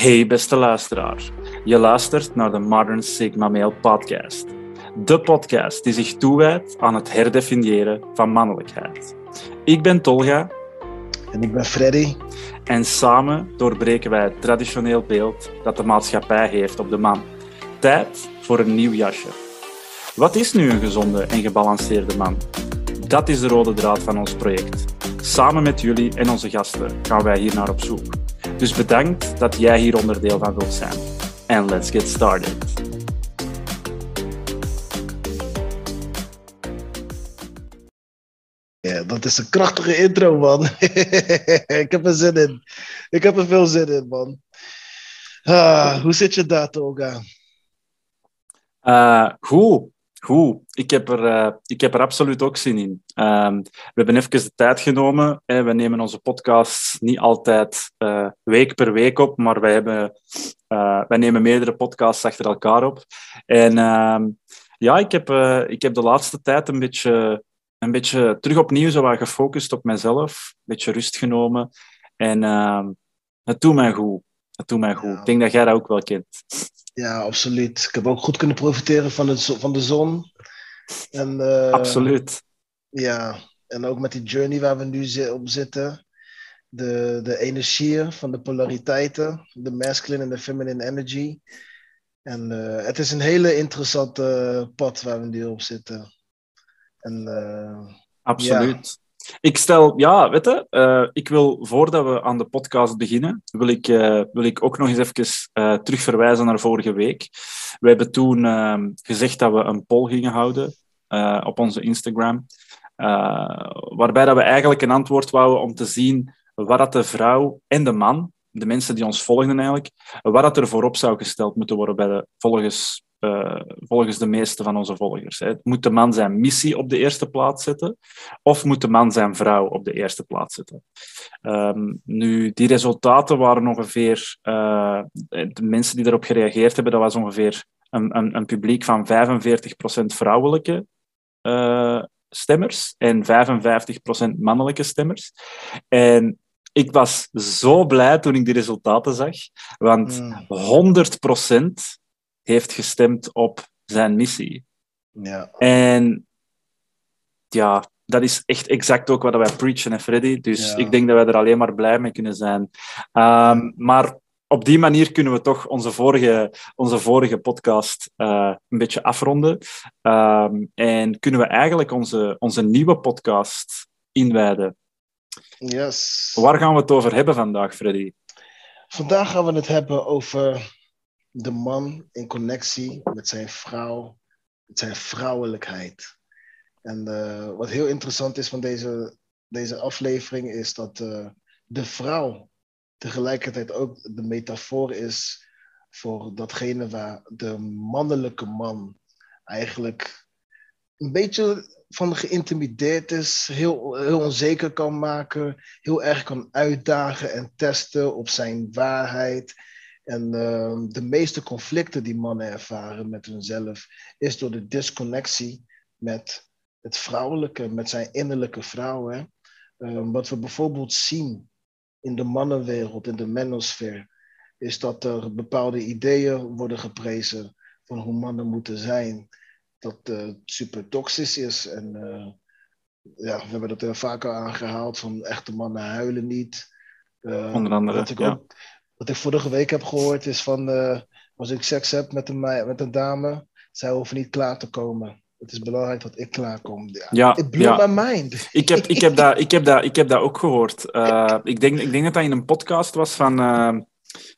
Hey beste luisteraar, je luistert naar de Modern Sigma Male podcast. De podcast die zich toewijdt aan het herdefiniëren van mannelijkheid. Ik ben Tolga. En ik ben Freddy. En samen doorbreken wij het traditioneel beeld dat de maatschappij heeft op de man. Tijd voor een nieuw jasje. Wat is nu een gezonde en gebalanceerde man? Dat is de rode draad van ons project. Samen met jullie en onze gasten gaan wij hier naar op zoek. Dus bedankt dat jij hier onderdeel van wilt zijn. En let's get started. Ja, dat is een krachtige intro, man. ik heb er zin in. Ik heb er veel zin in, man. Ah, hoe zit je daar, Toga? Uh, goed. Goed, ik heb er, uh, ik heb er absoluut ook zin in. Uh, we hebben even de tijd genomen. Hè. We nemen onze podcast niet altijd uh, week per week op, maar wij, hebben, eh, wij nemen meerdere podcasts achter elkaar op. En ehm, ja, ik heb, ik heb de laatste tijd een beetje, een beetje terug opnieuw zo gefocust op mezelf. Een beetje rust genomen. En ehm, het doet mij goed. Het doet mij goed. Ja. Ik denk dat jij dat ook wel kent. Ja, absoluut. Ik heb ook goed kunnen profiteren van, het, van de zon. En, uh, absoluut. Ja, en ook met die journey waar we nu op zitten. De, de energieën van de polariteiten. De masculine en de feminine energy. En uh, het is een hele interessante pad waar we nu op zitten. En, uh, absoluut. Ik stel, ja, weet je, uh, ik wil voordat we aan de podcast beginnen, wil ik, uh, wil ik ook nog eens even uh, terug verwijzen naar vorige week. We hebben toen ehm, gezegd dat we een poll gingen houden op onze Instagram, waarbij dat we eigenlijk een antwoord wouden om te zien wat dat de vrouw en de man, de mensen die ons volgden eigenlijk, wat dat er voorop zou gesteld moeten worden bij de, volgens uh, volgens de meeste van onze volgers. Hè. Moet de man zijn missie op de eerste plaats zetten, of moet de man zijn vrouw op de eerste plaats zetten? Um, nu, die resultaten waren ongeveer, uh, de mensen die daarop gereageerd hebben, dat was ongeveer een, een, een publiek van 45% vrouwelijke uh, stemmers en 55% mannelijke stemmers. En ik was zo blij toen ik die resultaten zag, want mm. 100% heeft gestemd op zijn missie. Ja. En ja, dat is echt exact ook wat wij preachen, en Freddy. Dus ja. ik denk dat wij er alleen maar blij mee kunnen zijn. Um, maar op die manier kunnen we toch onze vorige, onze vorige podcast uh, een beetje afronden. Um, en kunnen we eigenlijk onze, onze nieuwe podcast inwijden. Yes. Waar gaan we het over hebben vandaag, Freddy? Vandaag gaan we het hebben over de man in connectie met zijn vrouw, met zijn vrouwelijkheid. En uh, wat heel interessant is van deze, deze aflevering is dat uh, de vrouw tegelijkertijd ook de metafoor is voor datgene waar de mannelijke man eigenlijk een beetje van geïntimideerd is, heel, heel onzeker kan maken, heel erg kan uitdagen en testen op zijn waarheid en uh, de meeste conflicten die mannen ervaren met hunzelf, is door de disconnectie met het vrouwelijke, met zijn innerlijke vrouw. Hè? Uh, wat we bijvoorbeeld zien in de mannenwereld, in de manosfeer, is dat er bepaalde ideeën worden geprezen van hoe mannen moeten zijn. Dat uh, super toxisch is. En eh, ja, we hebben dat er vaker aangehaald van echte mannen huilen niet. Uh, Onder andere, ik ja. ook, wat ik vorige week heb gehoord is van, uh, als ik seks heb met een, met een dame, zij hoeven niet klaar te komen. Het is belangrijk dat ik klaarkom. Ja, ja, It blew ja. my mind. Ik heb, ik, heb dat, ik, heb dat, ik heb dat ook gehoord. Uh, ik, denk, ik denk dat dat in een podcast was van, uh,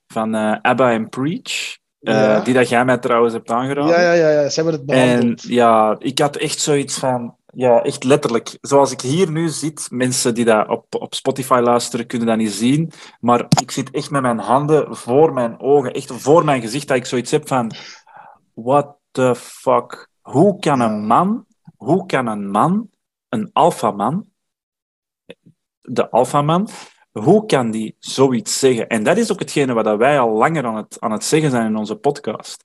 van Abba en Preach. Ja. Die dat jij mij trouwens hebt aangeraden. Ja, ja, ja, ja. ze hebben het behandeld. En ja, ik had echt zoiets van ja, echt letterlijk. Zoals ik hier nu zit, mensen die dat op, op Spotify luisteren kunnen dat niet zien, maar ik zit echt met mijn handen voor mijn ogen, echt voor mijn gezicht, dat ik zoiets heb van, what the fuck? Hoe kan een man, hoe kan een man, een alfaman, de alfaman, hoe kan die zoiets zeggen? En dat is ook hetgene wat wij al langer aan het, aan het zeggen zijn in onze podcast.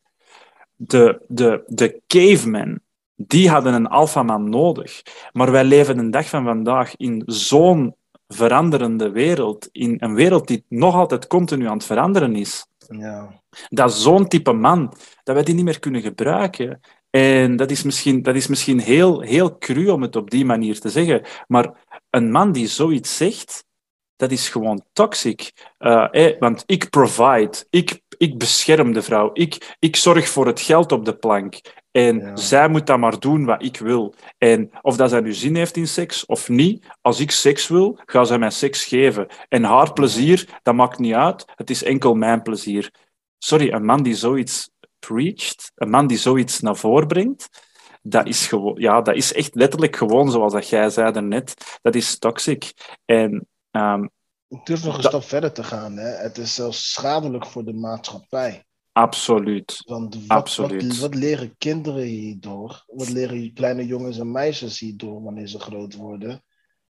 De, de, de caveman, die hadden een alfaman nodig. Maar wij leven een dag van vandaag in zo'n veranderende wereld, in een wereld die nog altijd continu aan het veranderen is, Ja. dat zo'n type man, dat wij die niet meer kunnen gebruiken. En dat is misschien, dat is misschien heel, heel cru om het op die manier te zeggen, maar een man die zoiets zegt, dat is gewoon toxic. Eh, eh, want ik provide, ik, ik bescherm de vrouw, ik, ik zorg voor het geld op de plank. En Ja. zij moet dan maar doen wat ik wil. En of dat zij nu zin heeft in seks of niet, als ik seks wil, gaat zij mij seks geven. En haar plezier, dat maakt niet uit. Het is enkel mijn plezier. Sorry, een man die zoiets preacht, een man die zoiets naar voren brengt, dat is, gewoon, ja, dat is echt letterlijk gewoon zoals dat jij zei daarnet. Dat is toxic. En ehm, Ik durf nog een Dat- stap verder te gaan. Hè. Het is zelfs schadelijk voor de maatschappij. Absoluut. Want wat, Absoluut. Wat, wat leren kinderen hierdoor? Wat leren kleine jongens en meisjes hierdoor wanneer ze groot worden?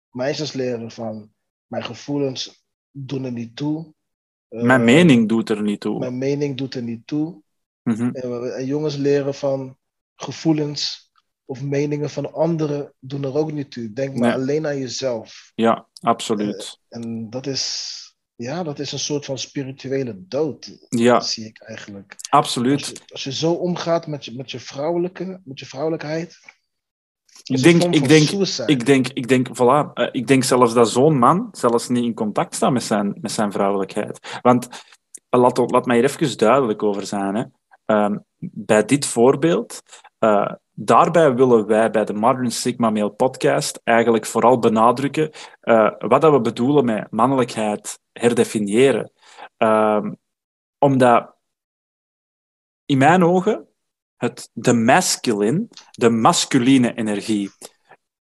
Meisjes leren van mijn gevoelens doen er niet toe. Mijn Eh, mening doet er niet toe. Mijn mening doet er niet toe. Mhm. En, en jongens leren van gevoelens of meningen van anderen doen er ook niet toe. Denk maar Nee. alleen aan jezelf. Ja, absoluut. En dat is, ja, dat is een soort van spirituele dood, Ja, zie ik eigenlijk. Als absoluut. je, als je zo omgaat met je, met je, vrouwelijke, met je vrouwelijkheid. Ik denk, ik denk, suicide. ik denk, ik denk, voilà, eh, ik denk zelfs dat zo'n man zelfs niet in contact staat met zijn, met zijn vrouwelijkheid. Want eh, laat, laat mij hier even duidelijk over zijn. Hè. Ehm, bij dit voorbeeld, eh, daarbij willen wij bij de Modern Sigma Male podcast eigenlijk vooral benadrukken eh, wat dat we bedoelen met mannelijkheid herdefiniëren. Ehm, omdat in mijn ogen het, de masculine, de masculine energie.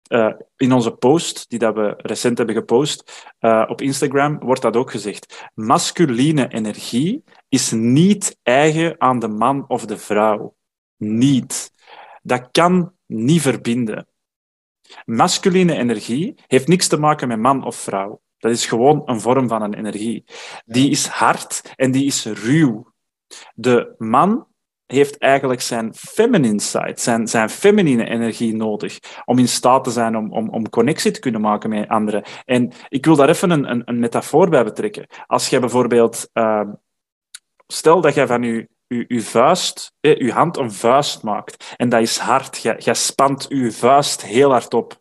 Eh, in onze post, die dat we recent hebben gepost eh, op Instagram, wordt dat ook gezegd. Masculine energie is niet eigen aan de man of de vrouw. Niet. Dat kan niet verbinden. Masculine energie heeft niks te maken met man of vrouw. Dat is gewoon een vorm van een energie. Die is hard en die is ruw. De man heeft eigenlijk zijn feminine side, zijn, zijn feminine energie nodig om in staat te zijn om, om, om connectie te kunnen maken met anderen. En ik wil daar even een, een, een metafoor bij betrekken. Als jij bijvoorbeeld... Uh, stel dat jij van je, je, je vuist, eh, je hand een vuist maakt en dat is hard. Jij, spant je vuist heel hard op.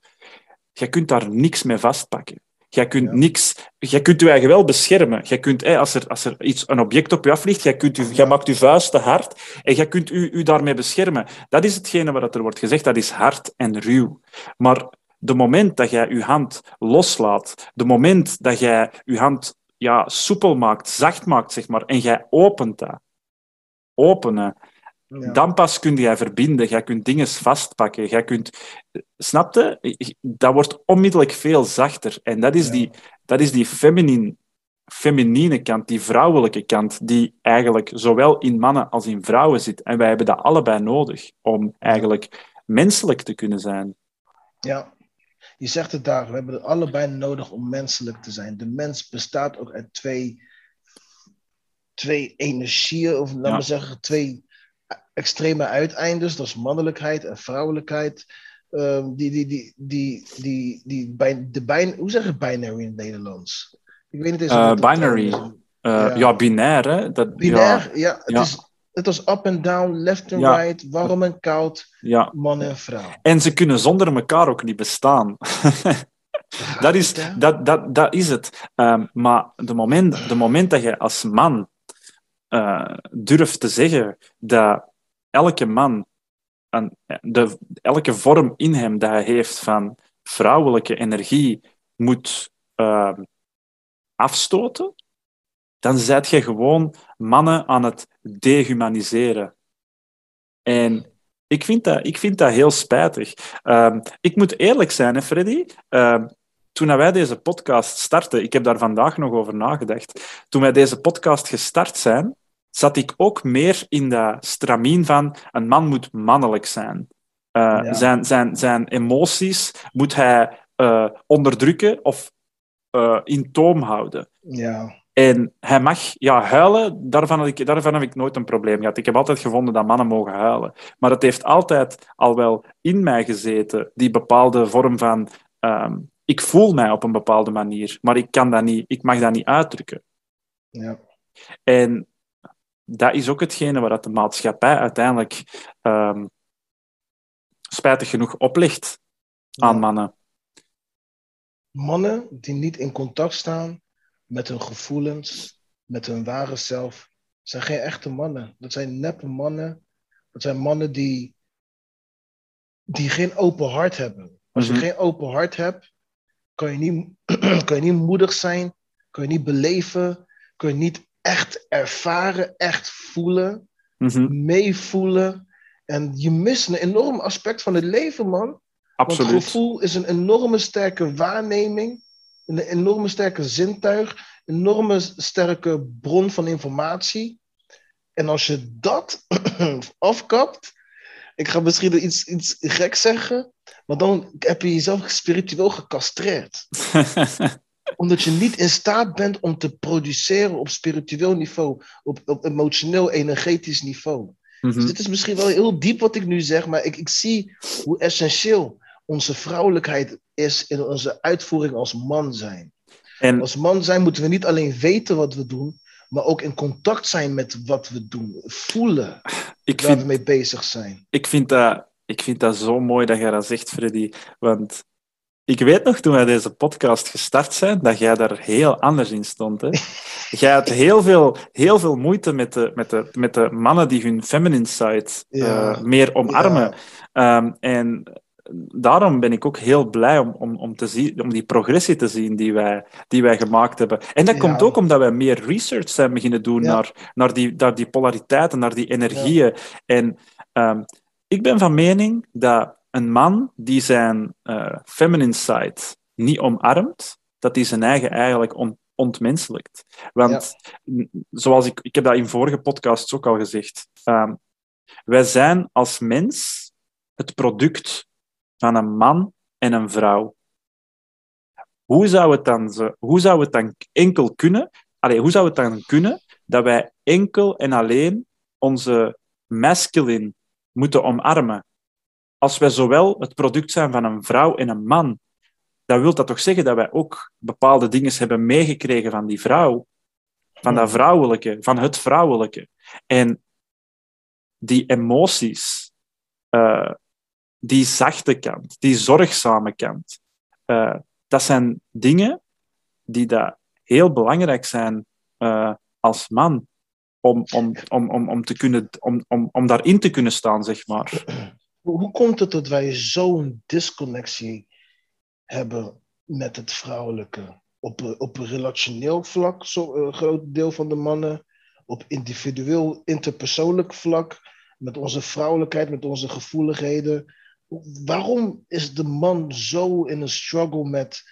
Je kunt daar niks mee vastpakken. Jij kunt, niks, jij kunt je eigen wel beschermen. Jij kunt, eh, als, er, als er iets, een object op je afvliegt, jij, kunt u, jij maakt je vuist te hard en jij kunt u, u daarmee beschermen. Dat is hetgene wat er wordt gezegd, dat is hard en ruw. Maar de moment dat jij je hand loslaat, de moment dat jij je hand ja, soepel maakt, zacht maakt, zeg maar, en jij opent dat, openen, ja. dan pas kun jij verbinden, jij kunt dingen vastpakken, jij kunt... Snapte? Dat wordt onmiddellijk veel zachter. En dat is ja. die, dat is die feminine, feminine kant, die vrouwelijke kant, die eigenlijk zowel in mannen als in vrouwen zit. En wij hebben dat allebei nodig om eigenlijk menselijk te kunnen zijn. Ja, je zegt het daar, we hebben het allebei nodig om menselijk te zijn. De mens bestaat ook uit twee, twee energieën, of laten we ja. zeggen, twee extreme uiteindes. Dat is mannelijkheid en vrouwelijkheid. Um, die, die, die, die, die, die, bij, de bin, hoe zeg je binary in het Nederlands? Ik weet niet eens. Uh, binary. Uh, ja. ja. binair, hè? Dat, binair, ja. ja het is het was up and down, left and ja. right, warm en koud, man en vrouw. En ze kunnen zonder elkaar ook niet bestaan. dat, is, dat, dat, dat is het. Um, maar de moment, de moment dat je als man uh, durft te zeggen dat elke man, een, de, elke vorm in hem dat hij heeft van vrouwelijke energie moet uh, afstoten, dan zet je gewoon mannen aan het dehumaniseren. En ik vind dat, ik vind dat heel spijtig. Uh, ik moet eerlijk zijn, hè, Freddy. Uh, toen wij deze podcast starten, ik heb daar vandaag nog over nagedacht. Toen wij deze podcast gestart zijn, zat ik ook meer in dat stramien van een man moet mannelijk zijn. Uh, ja. zijn, zijn, zijn emoties moet hij uh, onderdrukken of uh, in toom houden. Ja. En hij mag ja, huilen, daarvan heb, ik, daarvan heb ik nooit een probleem gehad. Ik heb altijd gevonden dat mannen mogen huilen. Maar het heeft altijd al wel in mij gezeten, die bepaalde vorm van um, ik voel mij op een bepaalde manier, maar ik, kan dat niet, ik mag dat niet uitdrukken. Ja. En dat is ook hetgene waar de maatschappij uiteindelijk ehm, spijtig genoeg oplegt aan Ja. mannen. Mannen die niet in contact staan met hun gevoelens, met hun ware zelf, zijn geen echte mannen. Dat zijn neppe mannen. Dat zijn mannen die, die geen open hart hebben. Als Mhm. je geen open hart hebt, kan je, niet, kan je niet moedig zijn, kan je niet beleven, kan je niet echt ervaren, echt voelen, Mhm, meevoelen. En je mist een enorm aspect van het leven, man. Want Absoluut. gevoel is een enorme sterke waarneming, een enorme sterke zintuig, een enorme sterke bron van informatie. En als je dat afkapt, ik ga misschien iets, iets gek zeggen, maar dan heb je jezelf spiritueel gecastreerd. Omdat je niet in staat bent om te produceren op spiritueel niveau, op, op emotioneel, energetisch niveau. Dus Mhm. dit is misschien wel heel diep wat ik nu zeg, maar ik, ik zie hoe essentieel onze vrouwelijkheid is in onze uitvoering als man zijn. En Als man zijn moeten we niet alleen weten wat we doen, maar ook in contact zijn met wat we doen. Voelen ik waar we mee bezig zijn. ik, vind dat, ik vind dat zo mooi dat jij dat zegt, Freddy. Want ik weet nog, toen wij deze podcast gestart zijn, dat jij daar heel anders in stond. Hè? Jij had heel veel, heel veel moeite met de, met, de, met de mannen die hun feminine side Ja. eh, meer omarmen. Ja, Ehm, en daarom ben ik ook heel blij om, om, om, te zien, om die progressie te zien die wij, die wij gemaakt hebben. En dat Ja. komt ook omdat wij meer research zijn beginnen doen naar, naar, die, naar die polariteiten, naar die energieën. En ehm, ik ben van mening dat een man die zijn eh, feminine side niet omarmt, dat hij zijn eigen eigenlijk on- ontmenselijkt. Want zoals ik, ik heb dat in vorige podcasts ook al gezegd, ehm, wij zijn als mens het product van een man en een vrouw. Hoe zou het dan, hoe zou het dan enkel kunnen, allee, hoe zou het dan kunnen dat wij enkel en alleen onze masculine moeten omarmen? Als wij zowel het product zijn van een vrouw en een man, dan wil dat toch zeggen dat wij ook bepaalde dingen hebben meegekregen van die vrouw, van dat vrouwelijke, van het vrouwelijke. En die emoties, eh, die zachte kant, die zorgzame kant, eh, dat zijn dingen die dat heel belangrijk zijn eh, als man. Om, om, om, om, om, te kunnen, om, om, om daarin te kunnen staan, zeg maar. Hoe, komt het dat wij zo'n disconnectie hebben met het vrouwelijke? Op, op een relationeel vlak, zo, een groot deel van de mannen. Op individueel, interpersoonlijk vlak. Met onze vrouwelijkheid, met onze gevoeligheden. Waarom is de man zo in een struggle met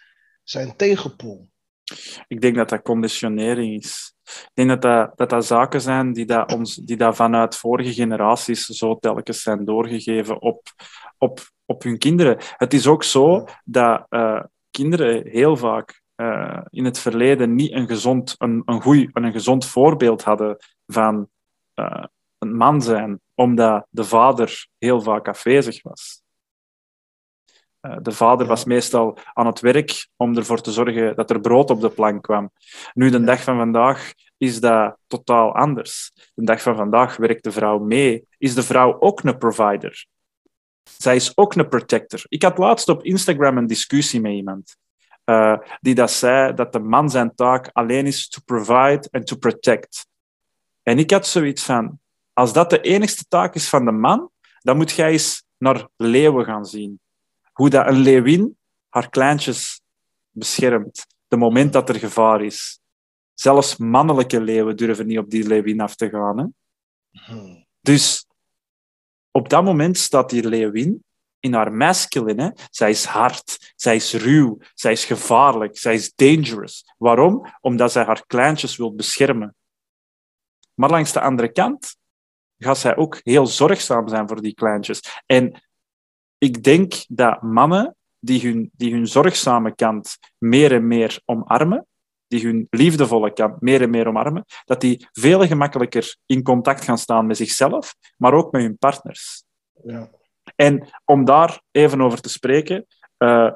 zijn tegenpool? Ik denk dat dat conditionering is. Ik denk dat dat, dat, zaken zijn die, dat ons, die dat vanuit vorige generaties zo telkens zijn doorgegeven op, op, op hun kinderen. Het is ook zo dat eh, kinderen heel vaak eh, in het verleden niet een gezond, een, een, goeie, een gezond voorbeeld hadden van eh, een man zijn, omdat de vader heel vaak afwezig was. Eh, de vader was meestal aan het werk om ervoor te zorgen dat er brood op de plank kwam. Nu, de dag van vandaag is dat totaal anders. De dag van vandaag werkt de vrouw mee. Is de vrouw ook een provider? Zij is ook een protector. Ik had laatst op Instagram een discussie met iemand. eh, die dat zei dat de man zijn taak alleen is to provide and to protect. En ik had zoiets van, als dat de enigste taak is van de man, dan moet jij eens naar leeuwen gaan zien. Hoe dat een leeuwin haar kleintjes beschermt, de moment dat er gevaar is. Zelfs mannelijke leeuwen durven niet op die leeuwin af te gaan. Hè? Hmm. Dus op dat moment staat die leeuwin in haar masculine. Hè? Zij is hard, zij is ruw, zij is gevaarlijk, zij is dangerous. Waarom? Omdat zij haar kleintjes wil beschermen. Maar langs de andere kant gaat zij ook heel zorgzaam zijn voor die kleintjes. En ik denk dat mannen die hun, die hun zorgzame kant meer en meer omarmen, die hun liefdevolle kant meer en meer omarmen, dat die veel gemakkelijker in contact gaan staan met zichzelf, maar ook met hun partners. Ja. En om daar even over te spreken, eh,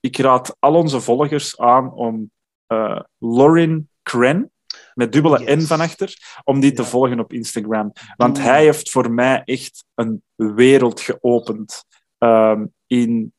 ik raad al onze volgers aan om uh, Lauren Cren, met dubbele N van achter, om die te volgen op Instagram. Want hij heeft voor mij echt een wereld geopend um, in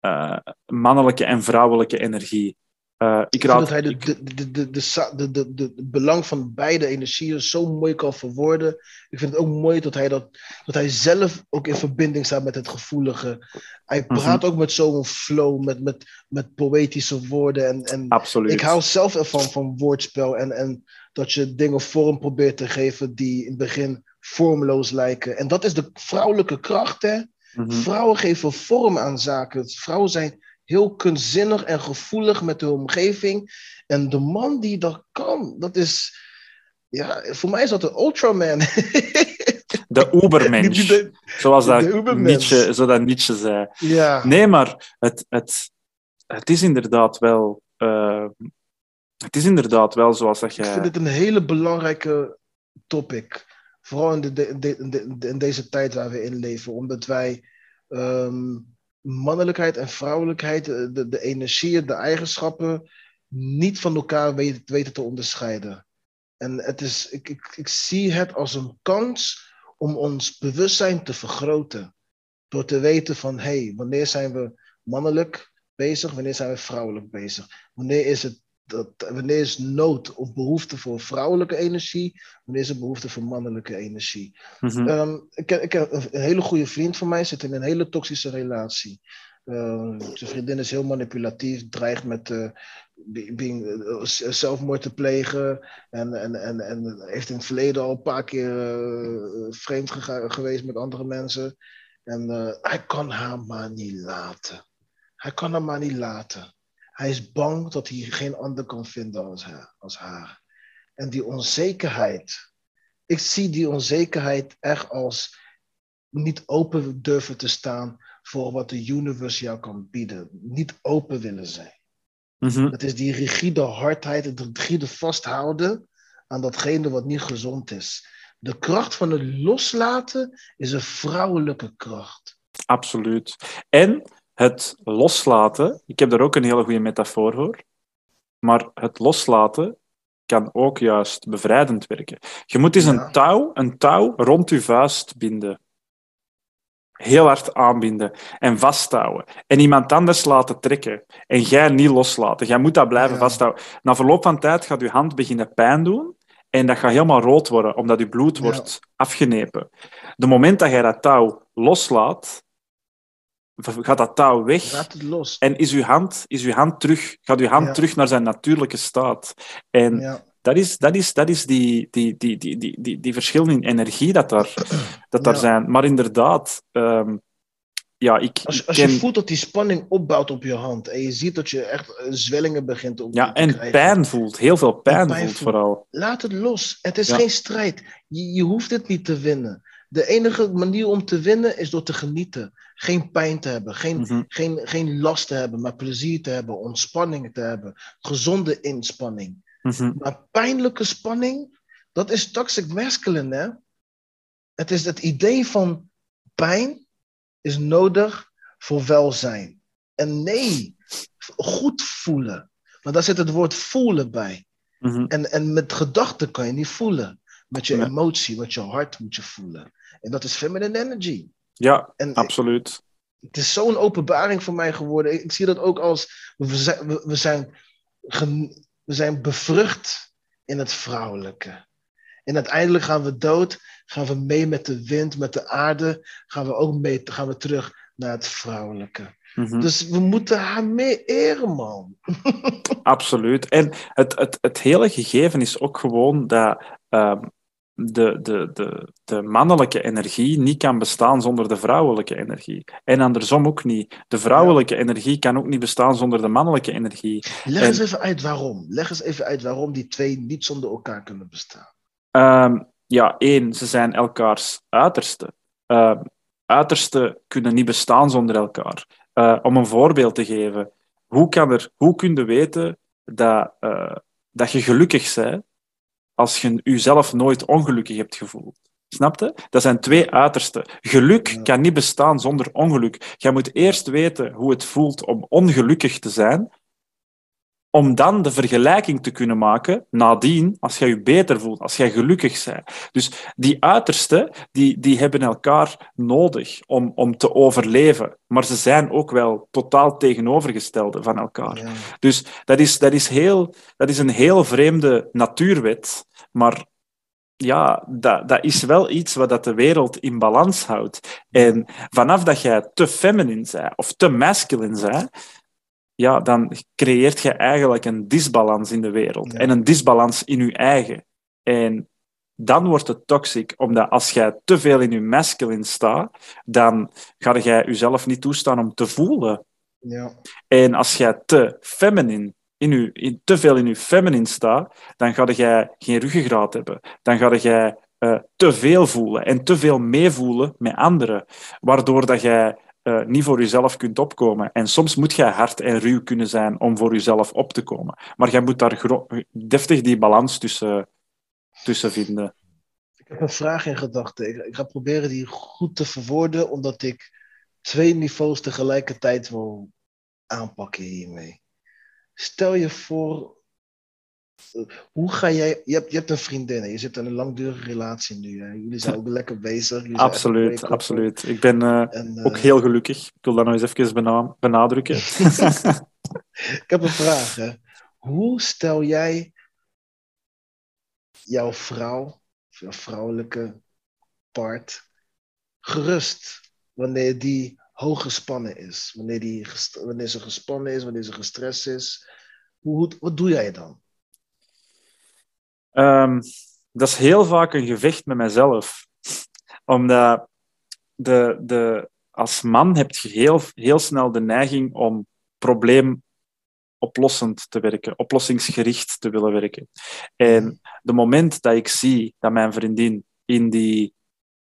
uh, mannelijke en vrouwelijke energie. Uh, ik raad, dat hij de, de, de, de, de, belang van beide energieën zo mooi kan verwoorden. Ik vind het ook mooi dat hij, dat, dat hij zelf ook in verbinding staat met het gevoelige. Hij praat mm -hmm. ook met zo'n flow, met, met, met poëtische woorden. En, en Absoluut. Ik hou zelf ervan van woordspel en, en dat je dingen vorm probeert te geven die in het begin vormloos lijken. En dat is de vrouwelijke kracht, hè? Mm -hmm. Vrouwen geven vorm aan zaken. Vrouwen zijn heel kunstzinnig en gevoelig met de omgeving. En de man die dat kan, dat is. Ja, voor mij is dat een Ultraman. De Ubermensch. Zoals dat Nietzsche, zo dat Nietzsche zei. Ja. Nee, maar het, het, het is inderdaad wel. Uh, het is inderdaad wel zoals dat jij. Ik vind het een hele belangrijke topic. Vooral in, de, de, in deze tijd waar we in leven. Omdat wij. Um, mannelijkheid en vrouwelijkheid, de, de energieën, de eigenschappen, niet van elkaar weten, weten te onderscheiden. En het is, ik, ik, ik zie het als een kans om ons bewustzijn te vergroten. Door te weten van, hé, hey, wanneer zijn we mannelijk bezig, wanneer zijn we vrouwelijk bezig? Wanneer is het dat, wanneer is nood of behoefte voor vrouwelijke energie? Wanneer is er behoefte voor mannelijke energie? Mm -hmm. um, ik, ik, heb een hele goede vriend van mij, zit in een hele toxische relatie. Uh, zijn vriendin is heel manipulatief, dreigt met uh, being, uh, zelfmoord te plegen. En, en, en, en heeft in het verleden al een paar keer vreemd geweest met andere mensen. En hij kan haar maar niet laten. Hij kan haar maar niet laten. Hij is bang dat hij geen ander kan vinden als haar. Als haar. En die onzekerheid. Ik zie die onzekerheid echt als niet open durven te staan voor wat de universe jou kan bieden. Niet open willen zijn. Mm -hmm. Het is die rigide hardheid, het rigide vasthouden aan datgene wat niet gezond is. De kracht van het loslaten is een vrouwelijke kracht. Absoluut. En het loslaten, ik heb daar ook een hele goede metafoor voor, maar het loslaten kan ook juist bevrijdend werken. Je moet eens ja. een, touw, een touw rond je vuist binden. Heel hard aanbinden en vasthouden. En iemand anders laten trekken. En jij niet loslaten. Jij moet dat blijven ja. vasthouden. Na verloop van tijd gaat je hand beginnen pijn doen. En dat gaat helemaal rood worden, omdat je bloed wordt ja. afgenepen. De moment dat jij dat touw loslaat, gaat dat touw weg het los. en is uw hand, is uw hand terug, gaat uw hand Ja. terug naar zijn natuurlijke staat. En Ja. dat is, dat is, dat is die, die, die, die, die, die, die verschillen in energie dat daar, dat daar Ja. zijn. Maar inderdaad, ehm, ja, ik, Als, ik als ken- je voelt dat die spanning opbouwt op je hand en je ziet dat je echt eh, zwellingen begint op ja, te en krijgen. pijn voelt, heel veel pijn, pijn voelt voelt. vooral. Laat het los. Het is Ja. geen strijd. Je, je hoeft het niet te winnen. De enige manier om te winnen is door te genieten. Geen pijn te hebben, geen, Mhm. geen, geen last te hebben, maar plezier te hebben, ontspanning te hebben, gezonde inspanning. Mhm. Maar pijnlijke spanning, dat is toxic masculine, hè? Het is het idee van pijn is nodig voor welzijn. En nee, goed voelen. Maar daar zit het woord voelen bij. Mhm. En, en met gedachten kan je niet voelen. Met je emotie, met je hart moet je voelen. En dat is feminine energy. Ja, En absoluut. het is zo'n openbaring voor mij geworden. Ik, ik zie dat ook als we zijn, we, we zijn, gen- we zijn bevrucht in het vrouwelijke. En uiteindelijk gaan we dood, gaan we mee met de wind, met de aarde, gaan we ook mee, gaan we terug naar het vrouwelijke. Mhm. Dus we moeten haar meer eren, man. Absoluut. En het, het, het hele gegeven is ook gewoon dat ehm, de, de, de, de mannelijke energie niet kan bestaan zonder de vrouwelijke energie. En andersom ook niet. De vrouwelijke energie kan ook niet bestaan zonder de mannelijke energie. Leg En- eens even uit waarom. Leg eens even uit waarom die twee niet zonder elkaar kunnen bestaan. Ehm, ja, één, ze zijn elkaars uiterste. Ehm uitersten kunnen niet bestaan zonder elkaar. Eh, om een voorbeeld te geven, hoe, kan er, hoe kun je weten dat, eh, dat je gelukkig bent als je jezelf nooit ongelukkig hebt gevoeld? Snapte? Dat zijn twee uitersten. Geluk kan niet bestaan zonder ongeluk. Jij moet eerst weten hoe het voelt om ongelukkig te zijn, om dan de vergelijking te kunnen maken nadien, als jij je beter voelt, als jij gelukkig bent. Dus die uitersten, die, die hebben elkaar nodig om, om te overleven. Maar ze zijn ook wel totaal tegenovergestelde van elkaar. Dus dat is, dat, is heel, dat is een heel vreemde natuurwet. Maar ja, dat, dat is wel iets wat dat de wereld in balans houdt. En vanaf dat jij te feminine bent of te masculine bent, ja, dan creëert je eigenlijk een disbalans in de wereld. En een disbalans in je eigen. En dan wordt het toxic, omdat als jij te veel in je masculine staat, dan ga jij jezelf niet toestaan om te voelen. Ja. En als jij te feminine in u, in, te veel in je feminine staat, dan ga jij geen ruggengraat hebben. Dan ga jij uh, te veel voelen en te veel meevoelen met anderen, waardoor dat jij uh, niet voor jezelf kunt opkomen. En soms moet jij hard en ruw kunnen zijn om voor jezelf op te komen. Maar jij moet daar deftig die balans tussen, tussen vinden. Ik heb een vraag in gedachten. Ik ga proberen die goed te verwoorden, omdat ik twee niveaus tegelijkertijd wil aanpakken hiermee. Stel je voor, hoe ga jij, je hebt, je hebt een vriendin, je zit in een langdurige relatie nu. Hè? Jullie zijn ook lekker bezig. absoluut, absoluut. Ik ben uh, ook heel gelukkig. Ik wil dat nog eens even benadrukken. ik heb een vraag. Hè? Hoe stel jij jouw vrouw, jouw vrouwelijke part, gerust wanneer die hoog gespannen is? Wanneer, die wanneer ze gespannen is, wanneer ze gestrest is? Hoe, wat doe jij dan? Um, dat is heel vaak een gevecht met mezelf. Omdat de, de, als man heb je heel, heel snel de neiging om probleemoplossend te werken, oplossingsgericht te willen werken. En de moment dat ik zie dat mijn vriendin in die,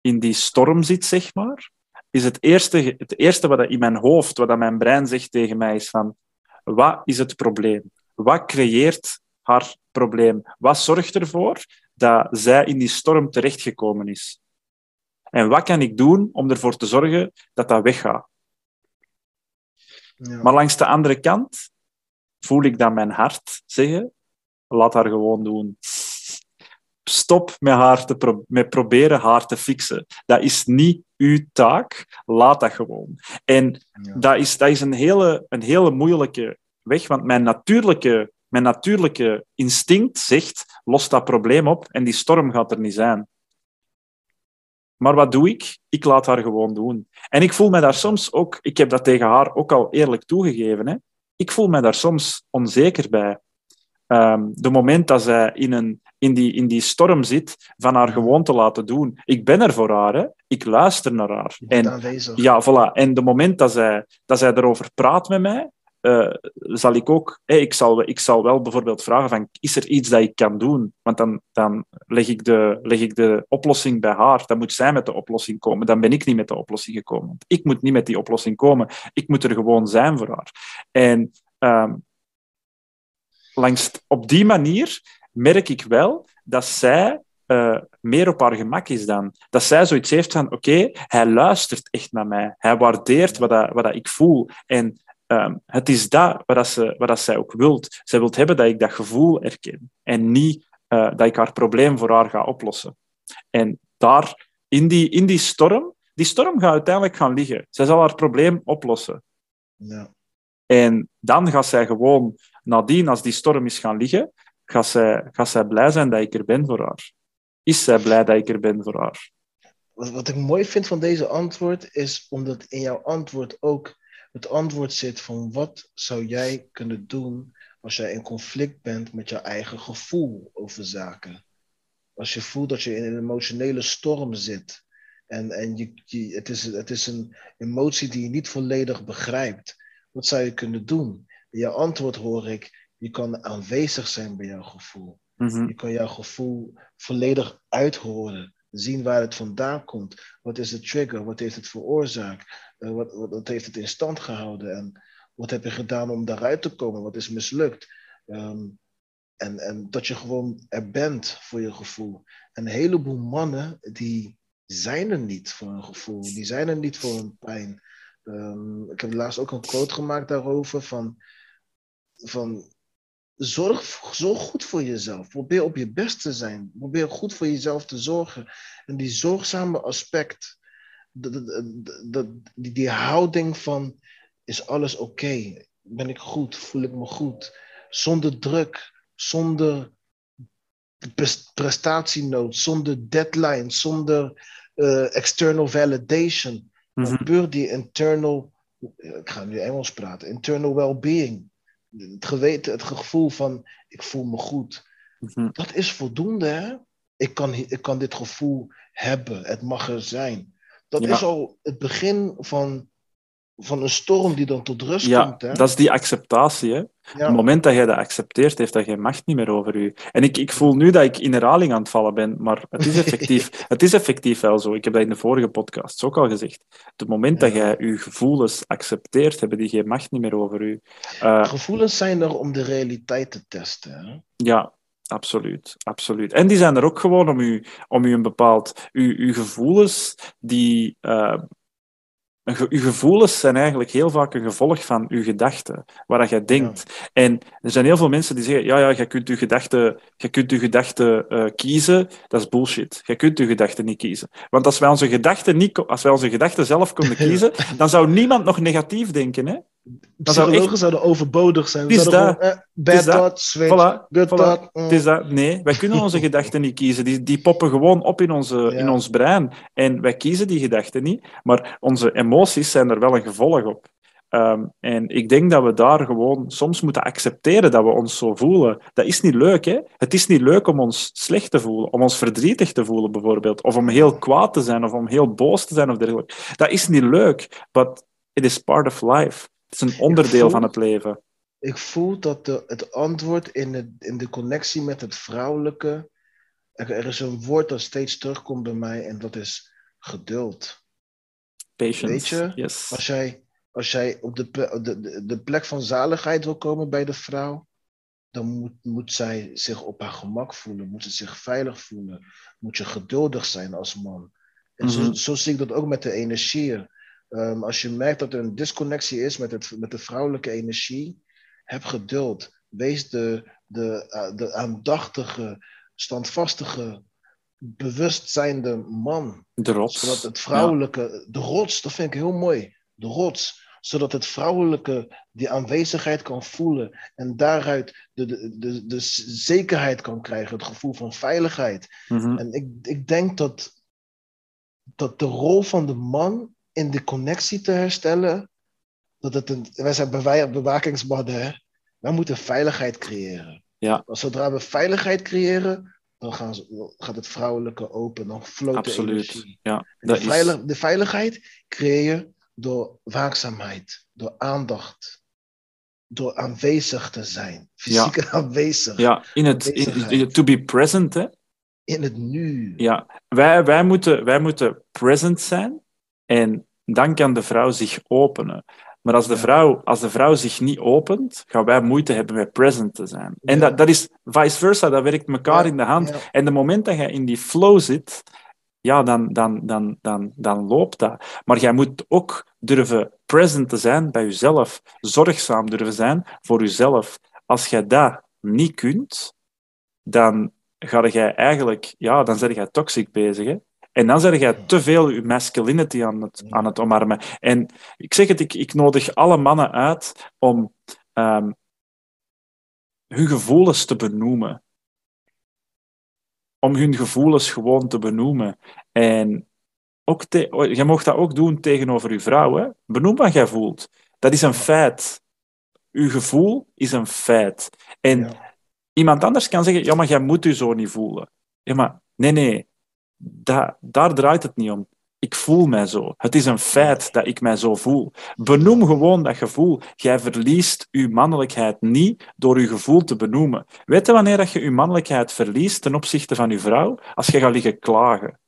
in die storm zit, zeg maar, is het eerste, het eerste wat in mijn hoofd, wat mijn brein zegt tegen mij, is van, wat is het probleem? Wat creëert haar probleem? Wat zorgt ervoor dat zij in die storm terechtgekomen is? En wat kan ik doen om ervoor te zorgen dat dat weggaat? Ja. Maar langs de andere kant voel ik dan mijn hart zeggen: laat haar gewoon doen. Stop met, haar te met proberen haar te fixen. Dat is niet uw taak. Laat dat gewoon. En dat, is, dat is een hele, een hele moeilijke weg, want mijn natuurlijke mijn natuurlijke instinct zegt, los dat probleem op en die storm gaat er niet zijn. Maar wat doe ik? Ik laat haar gewoon doen. En ik voel me daar soms ook, ik heb dat tegen haar ook al eerlijk toegegeven, hè, ik voel me daar soms onzeker bij. Um, de moment dat zij in, een, in, die, in die storm zit, van haar gewoon te laten doen. Ik ben er voor haar, hè. ik luister naar haar. En, ja, voilà. en de moment dat zij, dat zij erover praat met mij, uh, zal ik ook, ik, zal, ik zal wel bijvoorbeeld vragen van, is er iets dat ik kan doen? Want dan, dan leg, ik de, leg ik de oplossing bij haar. Dan moet zij met de oplossing komen. Dan ben ik niet met de oplossing gekomen. Want ik moet niet met die oplossing komen. Ik moet er gewoon zijn voor haar. En um, langs, op die manier merk ik wel dat zij uh, meer op haar gemak is dan. Dat zij zoiets heeft van, oké, hij luistert echt naar mij. Hij waardeert wat, dat, wat dat ik voel. En Um, het is dat wat, ze, wat zij ook wilt. Zij wil hebben dat ik dat gevoel erken en niet uh, dat ik haar probleem voor haar ga oplossen. En daar, in die, in die storm, die storm gaat uiteindelijk gaan liggen. Zij zal haar probleem oplossen. Ja. En dan gaat zij gewoon, nadien, als die storm is gaan liggen, gaat zij, gaat zij blij zijn dat ik er ben voor haar. Is zij blij dat ik er ben voor haar? Wat, wat ik mooi vind van deze antwoord, is omdat in jouw antwoord ook het antwoord zit van wat zou jij kunnen doen als jij in conflict bent met jouw eigen gevoel over zaken. Als je voelt dat je in een emotionele storm zit en, en je, je, het, is, het is een emotie die je niet volledig begrijpt. Wat zou je kunnen doen? In jouw antwoord hoor ik, je kan aanwezig zijn bij jouw gevoel. Mhm. Je kan jouw gevoel volledig uithoren zien waar het vandaan komt. Wat is de trigger? Wat heeft het veroorzaakt? Uh, wat, wat, heeft het in stand gehouden? En wat heb je gedaan om daaruit te komen? Wat is mislukt? Um, En, en dat je gewoon er bent voor je gevoel. En een heleboel mannen die zijn er niet voor een gevoel. Die zijn er niet voor een pijn. Um, ik heb laatst ook een quote gemaakt daarover van, van zorg, zorg goed voor jezelf. Probeer op je best te zijn. Probeer goed voor jezelf te zorgen. En die zorgzame aspect, die, die houding van is alles oké? Ben ik goed? Voel ik me goed? Zonder druk, zonder prestatienood, zonder deadline, zonder uh, external validation. Mm Puur die internal, ik ga nu Engels praten, internal well-being. Het geweten, het gevoel van ik voel me goed. Mhm. Dat is voldoende, hè? Ik kan, ik kan dit gevoel hebben, het mag er zijn. Dat is al het begin van van een storm die dan tot rust ja, komt. Hè? dat is die acceptatie. Hè? Op het moment dat jij dat accepteert, heeft dat geen macht niet meer over u. En ik, ik voel nu dat ik in herhaling aan het vallen ben, maar het is effectief, het is effectief wel zo. Ik heb dat in de vorige podcast ook al gezegd. Op het moment dat jij je gevoelens accepteert, hebben die geen macht niet meer over u. Uh, gevoelens zijn er om de realiteit te testen. Hè? Ja, Absoluut, absoluut. En die zijn er ook gewoon om u, om u een bepaald... Uw, uw gevoelens, die, uh, uw gevoelens zijn eigenlijk heel vaak een gevolg van uw gedachten, waar jij denkt. En er zijn heel veel mensen die zeggen, ja, ja, je kunt uw gedachten, je kunt uw gedachten uh, kiezen. Dat is bullshit. Je kunt uw gedachten niet kiezen. Want als wij onze gedachten, niet, als wij onze gedachten zelf konden kiezen, dan zou niemand nog negatief denken. Hè? Psychologen echt... zouden overbodig zijn. We zouden gewoon, eh, bad thought, switch, voilà, good voilà. thought. Mm. is dat. Nee, wij kunnen onze gedachten niet kiezen. Die, die poppen gewoon op in, onze, ja. in ons brein. En wij kiezen die gedachten niet. Maar onze emoties zijn er wel een gevolg op. Um, en ik denk dat we daar gewoon soms moeten accepteren dat we ons zo voelen. Dat is niet leuk, hè? Het is niet leuk om ons slecht te voelen, om ons verdrietig te voelen, bijvoorbeeld. Of om heel kwaad te zijn, of om heel boos te zijn, of dergelijke. Dat is niet leuk, but it is part of life. Het is een onderdeel voel, van het leven. Ik voel dat de, het antwoord in de, in de connectie met het vrouwelijke. Er, er, is een woord dat steeds terugkomt bij mij en dat is geduld. Patience. Weet je, yes. als jij, als jij op de, de, de plek van zaligheid wil komen bij de vrouw, dan moet, moet zij zich op haar gemak voelen, moet ze zich veilig voelen, moet je geduldig zijn als man. En zo, mm -hmm. zo zie ik dat ook met de energieën. Um, als je merkt dat er een disconnectie is met, het, met de vrouwelijke energie, heb geduld. Wees de, de, uh, de aandachtige, standvastige, bewustzijnde man. De rots. Zodat het vrouwelijke, ja. de rots, dat vind ik heel mooi. De rots. Zodat het vrouwelijke die aanwezigheid kan voelen en daaruit de, de, de, de zekerheid kan krijgen, het gevoel van veiligheid. Mm -hmm. En ik, ik denk dat, dat de rol van de man in de connectie te herstellen. Dat het een, wij zijn bewakingsmannen, hè? wij moeten veiligheid creëren. Ja. Zodra we veiligheid creëren, dan gaan ze, gaat het vrouwelijke open, dan floot Absoluut. de energie. Ja, de, veilig, de veiligheid creëer je door waakzaamheid, door aandacht, door aanwezig te zijn. Fysiek ja. aanwezig. Ja, in het, in, in, to be present, hè? In het nu. Ja, wij, wij, moeten, wij moeten present zijn en dan kan de vrouw zich openen. Maar als de, vrouw, als de vrouw zich niet opent, gaan wij moeite hebben met present te zijn. En dat, dat is vice versa, dat werkt elkaar in de hand. En de moment dat je in die flow zit, ja, dan, dan, dan, dan, dan loopt dat. Maar jij moet ook durven present te zijn bij jezelf, zorgzaam durven zijn voor jezelf. Als jij dat niet kunt, dan ga jij eigenlijk, ja, dan ben jij toxic bezig. Hè? En dan zeg je te veel je masculinity aan het, aan het omarmen. En ik zeg het, ik, ik nodig alle mannen uit om um, hun gevoelens te benoemen. Om hun gevoelens gewoon te benoemen. En ook te, je mag dat ook doen tegenover je vrouw. Hè? Benoem wat jij voelt. Dat is een feit. Uw gevoel is een feit. En ja. iemand anders kan zeggen, ja, maar jij moet je zo niet voelen. Ja, maar nee, nee da, daar draait het niet om. Ik voel mij zo. Het is een feit dat ik mij zo voel. Benoem gewoon dat gevoel. Jij verliest je mannelijkheid niet door je gevoel te benoemen. Weet je wanneer dat je je mannelijkheid verliest ten opzichte van je vrouw? Als je gaat liggen klagen.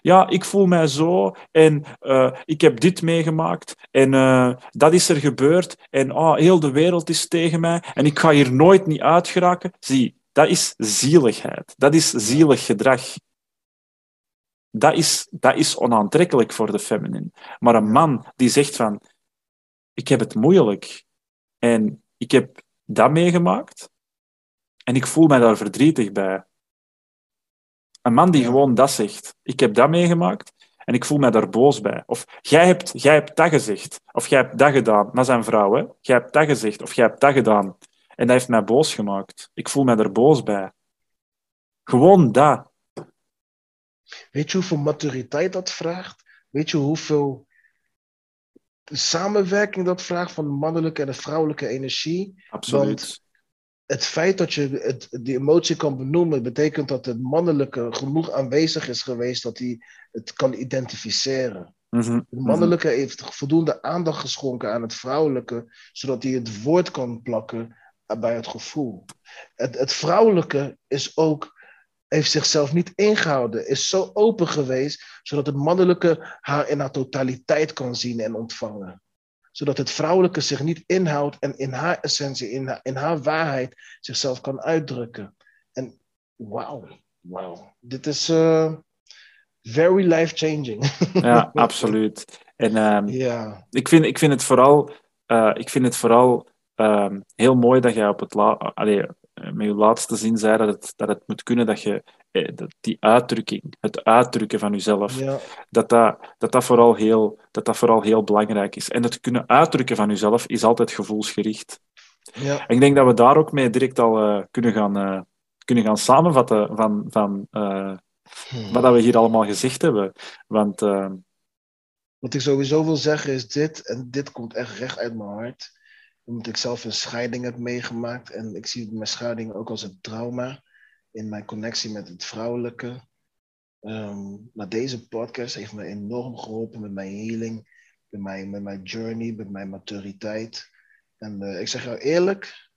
ja, ik voel mij zo en uh, ik heb dit meegemaakt en uh, dat is er gebeurd en oh, heel de wereld is tegen mij en ik ga hier nooit niet uitgeraken. Zie, dat is zieligheid. Dat is zielig gedrag. Dat is, dat is onaantrekkelijk voor de feminine. Maar een man die zegt van, ik heb het moeilijk en ik heb dat meegemaakt en ik voel mij daar verdrietig bij. Een man die gewoon dat zegt. Ik heb dat meegemaakt en ik voel mij daar boos bij. Of jij hebt, jij hebt dat gezegd. Of jij hebt dat gedaan. Dat zijn vrouwen. Jij hebt dat gezegd. Of jij hebt dat gedaan. En dat heeft mij boos gemaakt. Ik voel mij er boos bij. Gewoon dat. Weet je hoeveel maturiteit dat vraagt? Weet je hoeveel samenwerking dat vraagt van de mannelijke en de vrouwelijke energie? Absoluut het feit dat je het, die emotie kan benoemen, betekent dat het mannelijke genoeg aanwezig is geweest dat hij het kan identificeren. Het mannelijke heeft voldoende aandacht geschonken aan het vrouwelijke, zodat hij het woord kan plakken bij het gevoel. Het, het vrouwelijke is ook, heeft zichzelf niet ingehouden, is zo open geweest, zodat het mannelijke haar in haar totaliteit kan zien en ontvangen zodat het vrouwelijke zich niet inhoudt en in haar essentie, in haar, in haar waarheid zichzelf kan uitdrukken. En wauw, wauw. Dit is uh, very life-changing. ja, absoluut. En um, ja. ik, vind, ik vind het vooral, uh, ik vind het vooral um, heel mooi dat jij op het la allee, met je laatste zin zei dat het, dat het moet kunnen dat je eh, die uitdrukking, het uitdrukken van jezelf, ja. dat, dat, dat, dat, vooral heel, dat dat vooral heel belangrijk is. En het kunnen uitdrukken van jezelf is altijd gevoelsgericht. Ja. En ik denk dat we daar ook mee direct al uh, kunnen, gaan, uh, kunnen gaan samenvatten van, van uh, hmm. wat we hier allemaal gezegd hebben. Want, wat ik sowieso wil zeggen is dit, en dit komt echt recht uit mijn hart, omdat ik zelf een scheiding heb meegemaakt en ik zie mijn scheiding ook als een trauma in mijn connectie met het vrouwelijke. Um, maar deze podcast heeft me enorm geholpen met mijn healing, met mijn, met mijn journey, met mijn maturiteit. En uh, ik zeg jou eerlijk,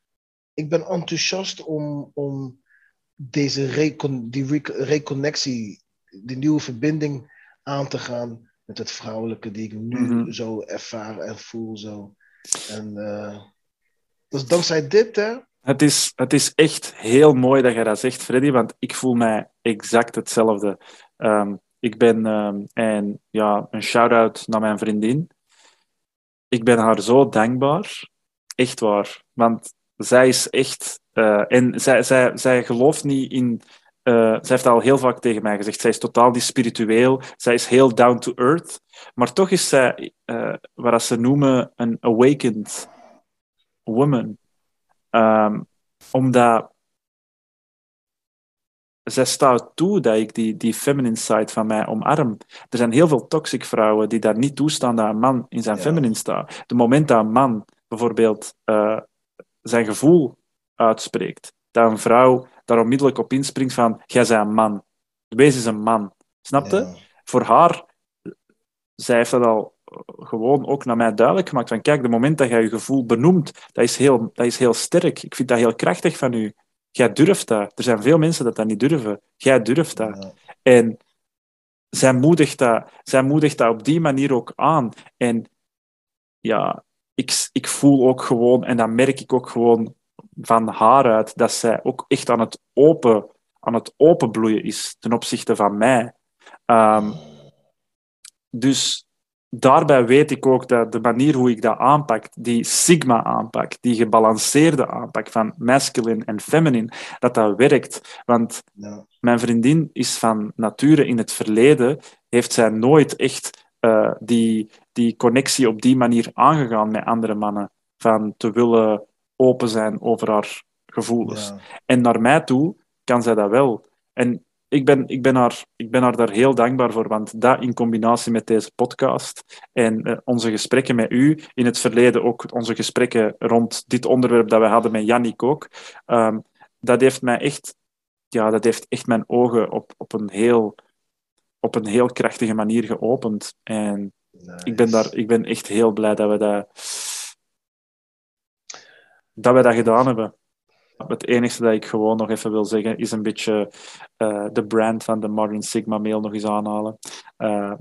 ik ben enthousiast om, om deze recon, die reconnectie, die nieuwe verbinding aan te gaan met het vrouwelijke die ik nu mm -hmm. zo ervaar en voel. Zo. En uh, dus dankzij dit, hè, het is, het is echt heel mooi dat je dat zegt, Freddy, want ik voel mij exact hetzelfde. Um, ik ben, um, en ja, een shout-out naar mijn vriendin. Ik ben haar zo dankbaar. Echt waar. Want zij is echt. Uh, en zij, zij, zij gelooft niet in. Uh, zij heeft al heel vaak tegen mij gezegd: zij is totaal niet spiritueel. Zij is heel down to earth. Maar toch is zij, uh, wat ze noemen, een awakened woman. Um, omdat zij staat toe dat ik die, die feminine side van mij omarm. Er zijn heel veel toxic vrouwen die daar niet toestaan dat een man in zijn ja. feminine staat. De moment dat een man bijvoorbeeld uh, zijn gevoel uitspreekt, dat een vrouw daar onmiddellijk op inspringt van jij bent een man. Wees eens een man. Snapte? Ja. Voor haar, zij heeft dat al gewoon ook naar mij duidelijk gemaakt. Van kijk, de moment dat jij je gevoel benoemt, dat is, heel, dat is heel sterk. Ik vind dat heel krachtig van u. Jij durft dat. Er zijn veel mensen dat dat niet durven. Jij durft dat. Ja. En zij moedigt, dat, zij moedigt dat op die manier ook aan. En ja, ik, ik voel ook gewoon, en dat merk ik ook gewoon van haar uit, dat zij ook echt aan het open, aan het openbloeien is ten opzichte van mij. Um, dus daarbij weet ik ook dat de manier hoe ik dat aanpak, die sigma-aanpak, die gebalanceerde aanpak van masculine en feminine, dat dat werkt. Want ja. mijn vriendin is van nature in het verleden, heeft zij nooit echt uh, die, die connectie op die manier aangegaan met andere mannen, van te willen open zijn over haar gevoelens. Ja. En naar mij toe kan zij dat wel. En ik ben, ik, ben haar, ik ben haar daar heel dankbaar voor, want dat in combinatie met deze podcast en uh, onze gesprekken met u, in het verleden ook onze gesprekken rond dit onderwerp dat we hadden met Jannik ook, um, dat heeft mij echt, ja, dat heeft echt mijn ogen op, op, een, heel, op een heel krachtige manier geopend. En nice. ik, ben daar, ik ben echt heel blij dat we dat, dat, we dat gedaan hebben. Het enige dat ik gewoon nog even wil zeggen is een beetje uh, de brand van de Modern Sigma Mail nog eens aanhalen. Uh,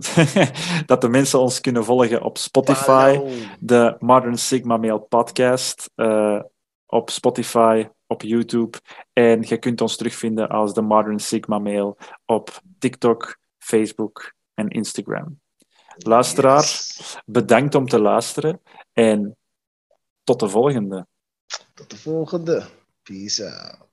dat de mensen ons kunnen volgen op Spotify, de Modern Sigma Mail podcast, uh, op Spotify, op YouTube. En je kunt ons terugvinden als de Modern Sigma Mail op TikTok, Facebook en Instagram. Luisteraar, bedankt om te luisteren en tot de volgende. Tot de volgende. Peace out.